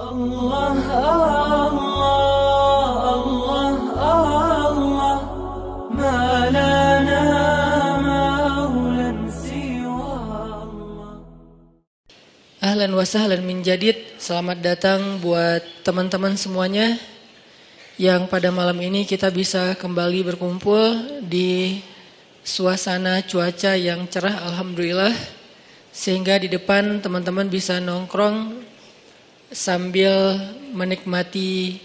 Allah Allah Ahlan selamat datang buat teman-teman semuanya yang pada malam ini kita bisa kembali berkumpul di suasana cuaca yang cerah alhamdulillah. Sehingga di depan teman-teman bisa nongkrong sambil menikmati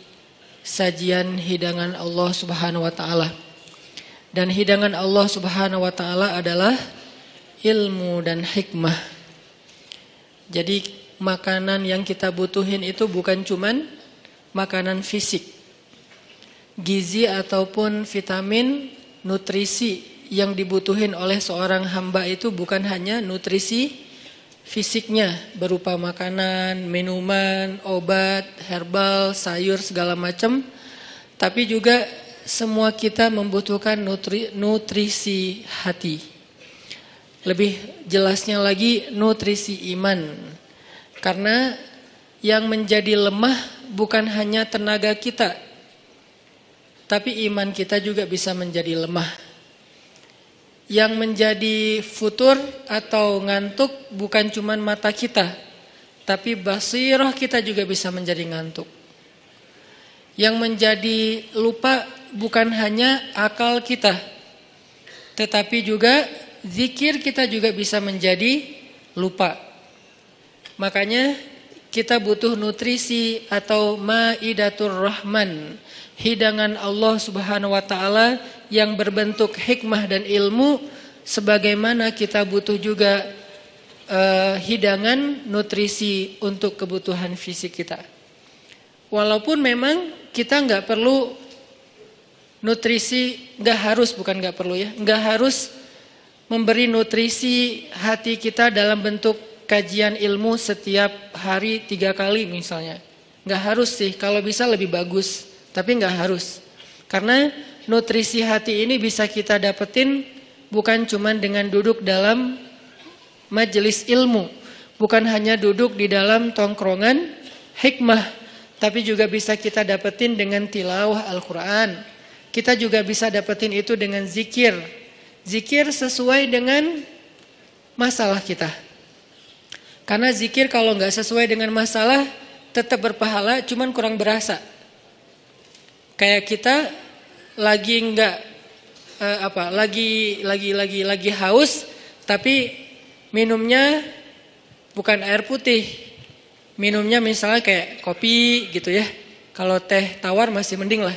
sajian hidangan Allah Subhanahu wa taala. Dan hidangan Allah Subhanahu wa taala adalah ilmu dan hikmah. Jadi makanan yang kita butuhin itu bukan cuman makanan fisik. Gizi ataupun vitamin, nutrisi yang dibutuhin oleh seorang hamba itu bukan hanya nutrisi fisiknya berupa makanan, minuman, obat, herbal, sayur segala macam. Tapi juga semua kita membutuhkan nutri, nutrisi hati. Lebih jelasnya lagi nutrisi iman. Karena yang menjadi lemah bukan hanya tenaga kita. Tapi iman kita juga bisa menjadi lemah. Yang menjadi futur atau ngantuk bukan cuma mata kita, tapi basirah kita juga bisa menjadi ngantuk. Yang menjadi lupa bukan hanya akal kita, tetapi juga zikir kita juga bisa menjadi lupa. Makanya kita butuh nutrisi atau maidatur rahman, hidangan Allah Subhanahu wa taala yang berbentuk hikmah dan ilmu sebagaimana kita butuh juga uh, hidangan nutrisi untuk kebutuhan fisik kita. Walaupun memang kita nggak perlu nutrisi, nggak harus bukan nggak perlu ya, nggak harus memberi nutrisi hati kita dalam bentuk kajian ilmu setiap hari tiga kali misalnya. Nggak harus sih, kalau bisa lebih bagus, tapi nggak harus. Karena nutrisi hati ini bisa kita dapetin bukan cuma dengan duduk dalam majelis ilmu, bukan hanya duduk di dalam tongkrongan hikmah, tapi juga bisa kita dapetin dengan tilawah Al-Quran. Kita juga bisa dapetin itu dengan zikir. Zikir sesuai dengan masalah kita. Karena zikir kalau nggak sesuai dengan masalah tetap berpahala, cuman kurang berasa. Kayak kita lagi nggak uh, apa lagi lagi lagi lagi haus tapi minumnya bukan air putih. Minumnya misalnya kayak kopi gitu ya. Kalau teh tawar masih mending lah.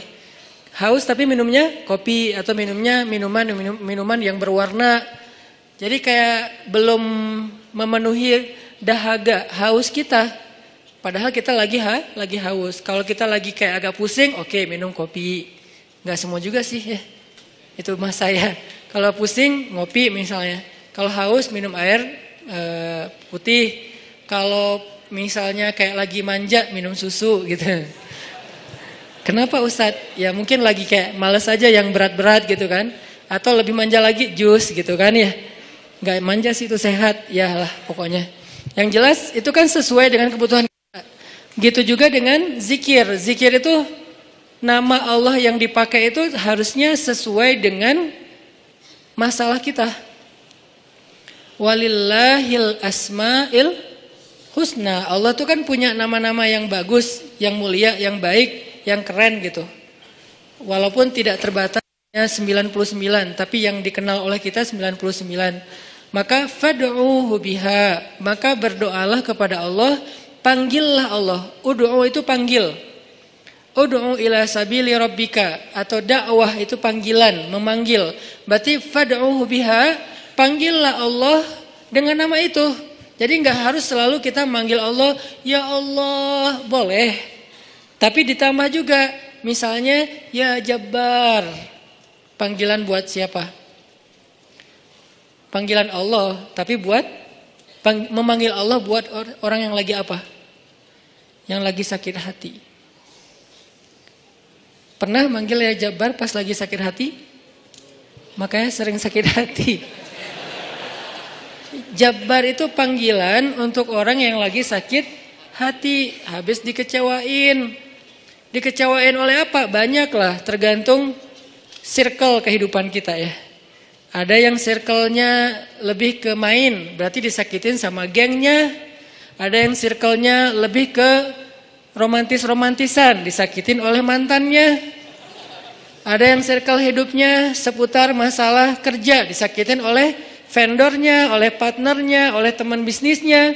Haus tapi minumnya kopi atau minumnya minuman minum, minuman yang berwarna. Jadi kayak belum memenuhi dahaga haus kita. Padahal kita lagi ha lagi haus. Kalau kita lagi kayak agak pusing oke okay, minum kopi Nggak semua juga sih ya. Itu mas saya. Kalau pusing ngopi misalnya. Kalau haus minum air e, putih. Kalau misalnya kayak lagi manja minum susu gitu. Kenapa Ustadz? Ya mungkin lagi kayak males aja yang berat-berat gitu kan. Atau lebih manja lagi jus gitu kan ya. Gak manja sih itu sehat. Ya lah pokoknya. Yang jelas itu kan sesuai dengan kebutuhan kita. Gitu juga dengan zikir. Zikir itu nama Allah yang dipakai itu harusnya sesuai dengan masalah kita. Walillahil asma'il husna. Allah tuh kan punya nama-nama yang bagus, yang mulia, yang baik, yang keren gitu. Walaupun tidak terbatas 99, tapi yang dikenal oleh kita 99. Maka fad'uhu biha, maka berdoalah kepada Allah, panggillah Allah. Ud'u itu panggil. Ud'u ila sabili rabbika atau dakwah itu panggilan, memanggil. Berarti fad'uhu biha, panggillah Allah dengan nama itu. Jadi nggak harus selalu kita manggil Allah, ya Allah, boleh. Tapi ditambah juga misalnya ya Jabbar. Panggilan buat siapa? Panggilan Allah, tapi buat memanggil Allah buat orang yang lagi apa? Yang lagi sakit hati. Pernah manggil ya Jabar pas lagi sakit hati? Makanya sering sakit hati. Jabar itu panggilan untuk orang yang lagi sakit hati, habis dikecewain. Dikecewain oleh apa? Banyak lah, tergantung circle kehidupan kita ya. Ada yang circle-nya lebih ke main, berarti disakitin sama gengnya. Ada yang circle-nya lebih ke romantis-romantisan, disakitin oleh mantannya. Ada yang circle hidupnya seputar masalah kerja, disakitin oleh vendornya, oleh partnernya, oleh teman bisnisnya.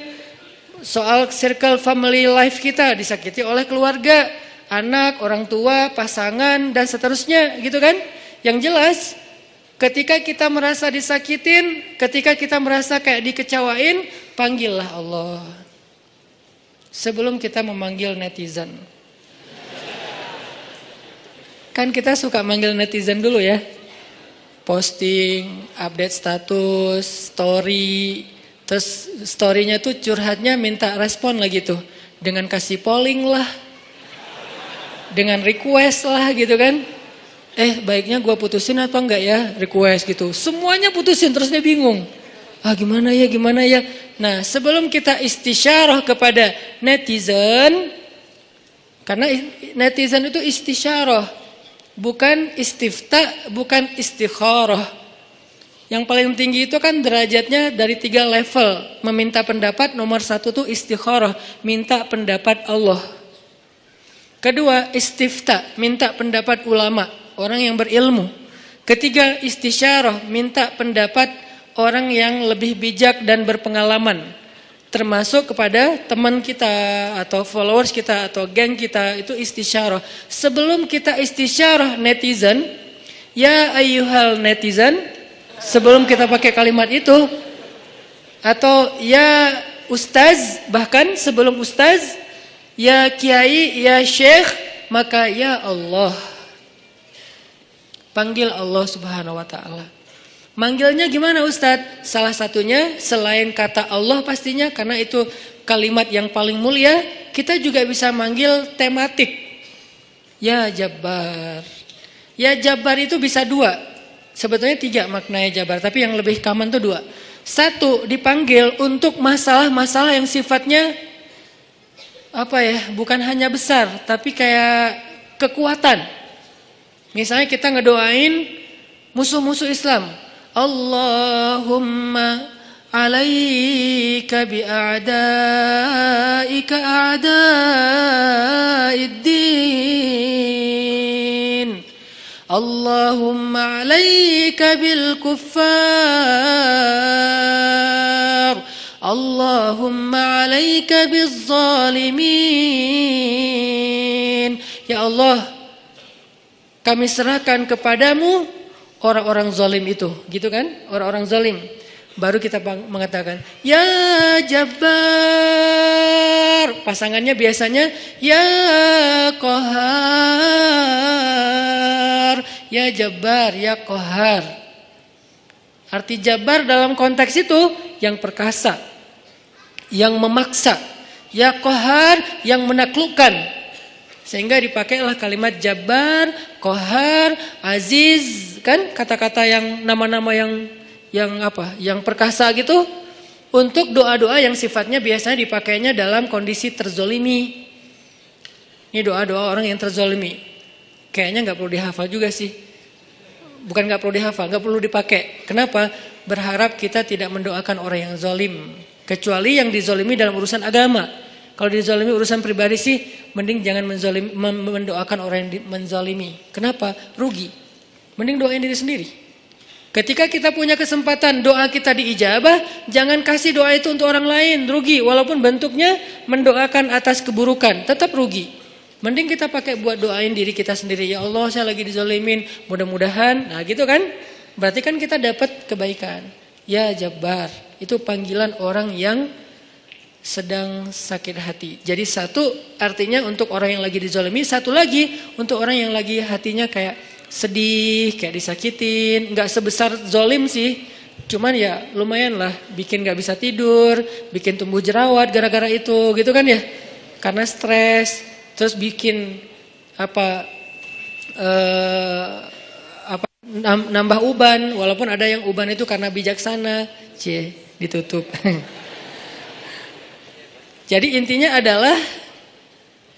Soal circle family life kita disakiti oleh keluarga, anak, orang tua, pasangan, dan seterusnya gitu kan. Yang jelas ketika kita merasa disakitin, ketika kita merasa kayak dikecewain, panggillah Allah. Sebelum kita memanggil netizen. Kan kita suka manggil netizen dulu ya. Posting, update status, story. Terus storynya tuh curhatnya minta respon lagi tuh. Dengan kasih polling lah. Dengan request lah gitu kan. Eh baiknya gue putusin atau enggak ya request gitu. Semuanya putusin terus dia bingung. Ah gimana ya gimana ya. Nah sebelum kita istisyarah kepada netizen. Karena netizen itu istisyarah bukan istifta, bukan istikharah. Yang paling tinggi itu kan derajatnya dari tiga level. Meminta pendapat nomor satu tuh istikharah, minta pendapat Allah. Kedua istifta, minta pendapat ulama, orang yang berilmu. Ketiga istisyarah, minta pendapat orang yang lebih bijak dan berpengalaman termasuk kepada teman kita atau followers kita atau geng kita itu istisyarah. Sebelum kita istisyarah netizen, ya ayuhal netizen, sebelum kita pakai kalimat itu atau ya ustaz bahkan sebelum ustaz, ya kiai, ya syekh, maka ya Allah. Panggil Allah Subhanahu wa taala. Manggilnya gimana Ustadz? Salah satunya selain kata Allah pastinya karena itu kalimat yang paling mulia, kita juga bisa manggil tematik. Ya Jabbar. Ya Jabbar itu bisa dua. Sebetulnya tiga maknanya Jabbar, tapi yang lebih common itu dua. Satu, dipanggil untuk masalah-masalah yang sifatnya apa ya, bukan hanya besar, tapi kayak kekuatan. Misalnya kita ngedoain musuh-musuh Islam, اللهم عليك بأعدائك أعداء الدين. اللهم عليك بالكفار. اللهم عليك بالظالمين. Ya Allah kami serahkan kepadamu orang-orang zalim itu, gitu kan? Orang-orang zalim. Baru kita mengatakan, "Ya Jabbar." Pasangannya biasanya, "Ya Kohar." Ya Jabbar, ya Kohar. Arti Jabbar dalam konteks itu yang perkasa, yang memaksa, ya Kohar yang menaklukkan, sehingga dipakailah kalimat Jabar, Kohar, Aziz, kan kata-kata yang nama-nama yang yang apa? Yang perkasa gitu untuk doa-doa yang sifatnya biasanya dipakainya dalam kondisi terzolimi. Ini doa-doa orang yang terzolimi. Kayaknya nggak perlu dihafal juga sih. Bukan nggak perlu dihafal, nggak perlu dipakai. Kenapa? Berharap kita tidak mendoakan orang yang zolim. Kecuali yang dizolimi dalam urusan agama. Kalau dizalimi urusan pribadi sih, mending jangan menzalimi, mendoakan orang yang menzalimi. Kenapa? Rugi. Mending doain diri sendiri. Ketika kita punya kesempatan doa kita diijabah, jangan kasih doa itu untuk orang lain, rugi. Walaupun bentuknya mendoakan atas keburukan, tetap rugi. Mending kita pakai buat doain diri kita sendiri. Ya Allah, saya lagi dizalimin. Mudah-mudahan, nah gitu kan? Berarti kan kita dapat kebaikan. Ya Jabbar, itu panggilan orang yang sedang sakit hati. Jadi satu artinya untuk orang yang lagi dizolimi, satu lagi untuk orang yang lagi hatinya kayak sedih, kayak disakitin, nggak sebesar zolim sih, cuman ya lumayan lah, bikin nggak bisa tidur, bikin tumbuh jerawat gara-gara itu, gitu kan ya, karena stres, terus bikin apa uh, apa nambah uban, walaupun ada yang uban itu karena bijaksana, cie ditutup. Jadi intinya adalah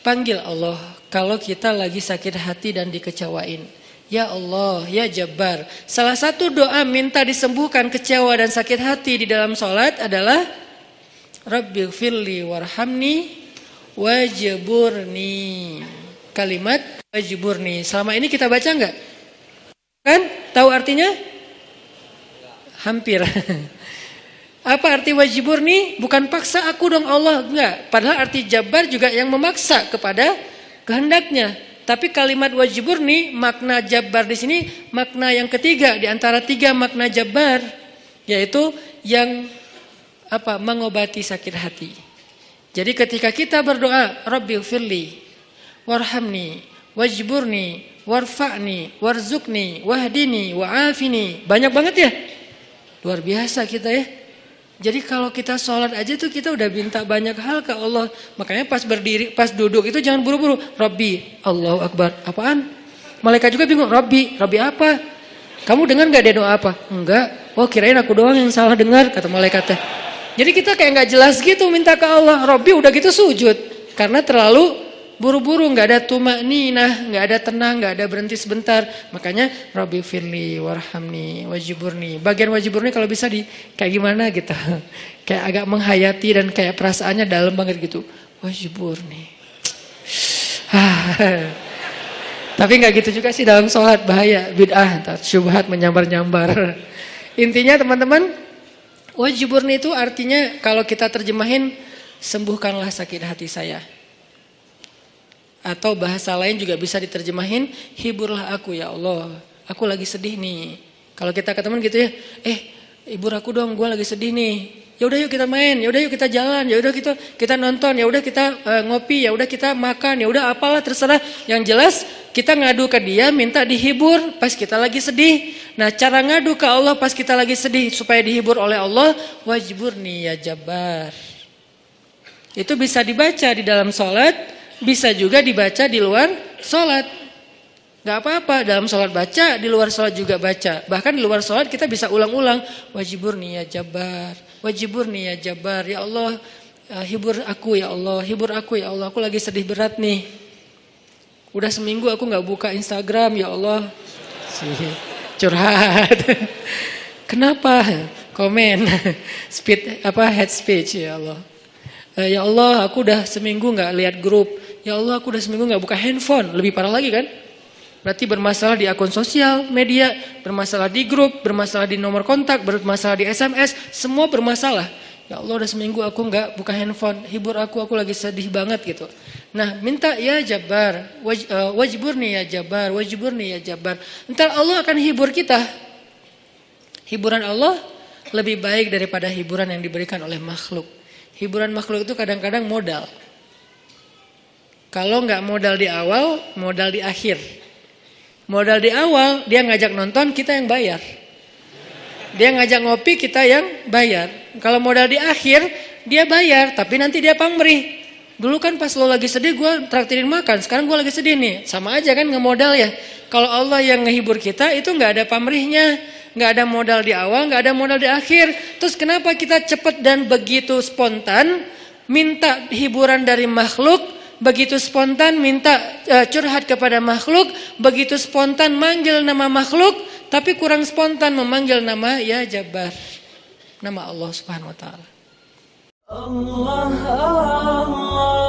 panggil Allah kalau kita lagi sakit hati dan dikecewain. Ya Allah, ya Jabbar. Salah satu doa minta disembuhkan kecewa dan sakit hati di dalam sholat adalah Rabbi firli warhamni wajburni. Kalimat wajburni. Selama ini kita baca enggak? Kan? Tahu artinya? Hampir. Apa arti wajburni? Bukan paksa aku dong Allah, enggak. Padahal arti jabar juga yang memaksa kepada kehendaknya. Tapi kalimat wajburni makna jabar di sini makna yang ketiga di antara tiga makna jabar yaitu yang apa mengobati sakit hati. Jadi ketika kita berdoa, Rabbil firli, warhamni, wajburni, warfa'ni, warzukni, wahdini, wa'afini. Banyak banget ya. Luar biasa kita ya. Jadi kalau kita sholat aja tuh kita udah minta banyak hal ke Allah. Makanya pas berdiri, pas duduk itu jangan buru-buru. Rabbi, Allahu Akbar. Apaan? Malaikat juga bingung. Rabbi, Rabbi apa? Kamu dengar nggak dia doa apa? Enggak. Oh kirain aku doang yang salah dengar kata malaikatnya. Jadi kita kayak nggak jelas gitu minta ke Allah. Robbi udah gitu sujud karena terlalu buru-buru nggak ada tumak ninah, nggak ada tenang, nggak ada berhenti sebentar. Makanya Robbi firli warhamni wajiburni. Bagian wajiburni kalau bisa di kayak gimana gitu. Kayak agak menghayati dan kayak perasaannya dalam banget gitu. Wajiburni. Tapi nggak gitu juga sih dalam sholat bahaya bid'ah, syubhat menyambar-nyambar. Intinya teman-teman Wajiburni itu artinya kalau kita terjemahin sembuhkanlah sakit hati saya. Atau bahasa lain juga bisa diterjemahin hiburlah aku ya Allah. Aku lagi sedih nih. Kalau kita ke gitu ya, eh hibur aku dong, gue lagi sedih nih. Ya udah yuk kita main, ya udah yuk kita jalan, ya udah kita kita nonton, ya udah kita uh, ngopi, ya udah kita makan, ya udah apalah terserah. Yang jelas kita ngadu ke dia minta dihibur pas kita lagi sedih. Nah, cara ngadu ke Allah pas kita lagi sedih supaya dihibur oleh Allah, wajibur nih ya jabar. Itu bisa dibaca di dalam sholat, bisa juga dibaca di luar sholat. Gak apa-apa dalam sholat baca, di luar sholat juga baca. Bahkan di luar sholat kita bisa ulang-ulang. Wajibur ya jabar, wajibur ya jabar. Ya Allah, eh, hibur aku ya Allah, hibur aku ya Allah. Aku lagi sedih berat nih. Udah seminggu aku gak buka Instagram ya Allah. Curhat. Kenapa? Komen. Speed apa head speech ya Allah. Eh, ya Allah, aku udah seminggu gak lihat grup. Ya Allah, aku udah seminggu gak buka handphone. Lebih parah lagi kan? Berarti bermasalah di akun sosial media, bermasalah di grup, bermasalah di nomor kontak, bermasalah di SMS, semua bermasalah. Ya Allah udah seminggu aku nggak buka handphone, hibur aku, aku lagi sedih banget gitu. Nah minta ya Jabar, waj, uh, wajibur nih ya Jabar, wajibur nih ya Jabar. Ntar Allah akan hibur kita. Hiburan Allah lebih baik daripada hiburan yang diberikan oleh makhluk. Hiburan makhluk itu kadang-kadang modal. Kalau nggak modal di awal, modal di akhir. Modal di awal dia ngajak nonton kita yang bayar. Dia ngajak ngopi kita yang bayar. Kalau modal di akhir dia bayar tapi nanti dia pamrih. Dulu kan pas lo lagi sedih gue traktirin makan. Sekarang gue lagi sedih nih. Sama aja kan ngemodal ya. Kalau Allah yang ngehibur kita itu nggak ada pamrihnya. Nggak ada modal di awal, nggak ada modal di akhir. Terus kenapa kita cepat dan begitu spontan minta hiburan dari makhluk begitu spontan minta uh, curhat kepada makhluk, begitu spontan manggil nama makhluk, tapi kurang spontan memanggil nama ya Jabar. Nama Allah Subhanahu wa taala. Allah Allah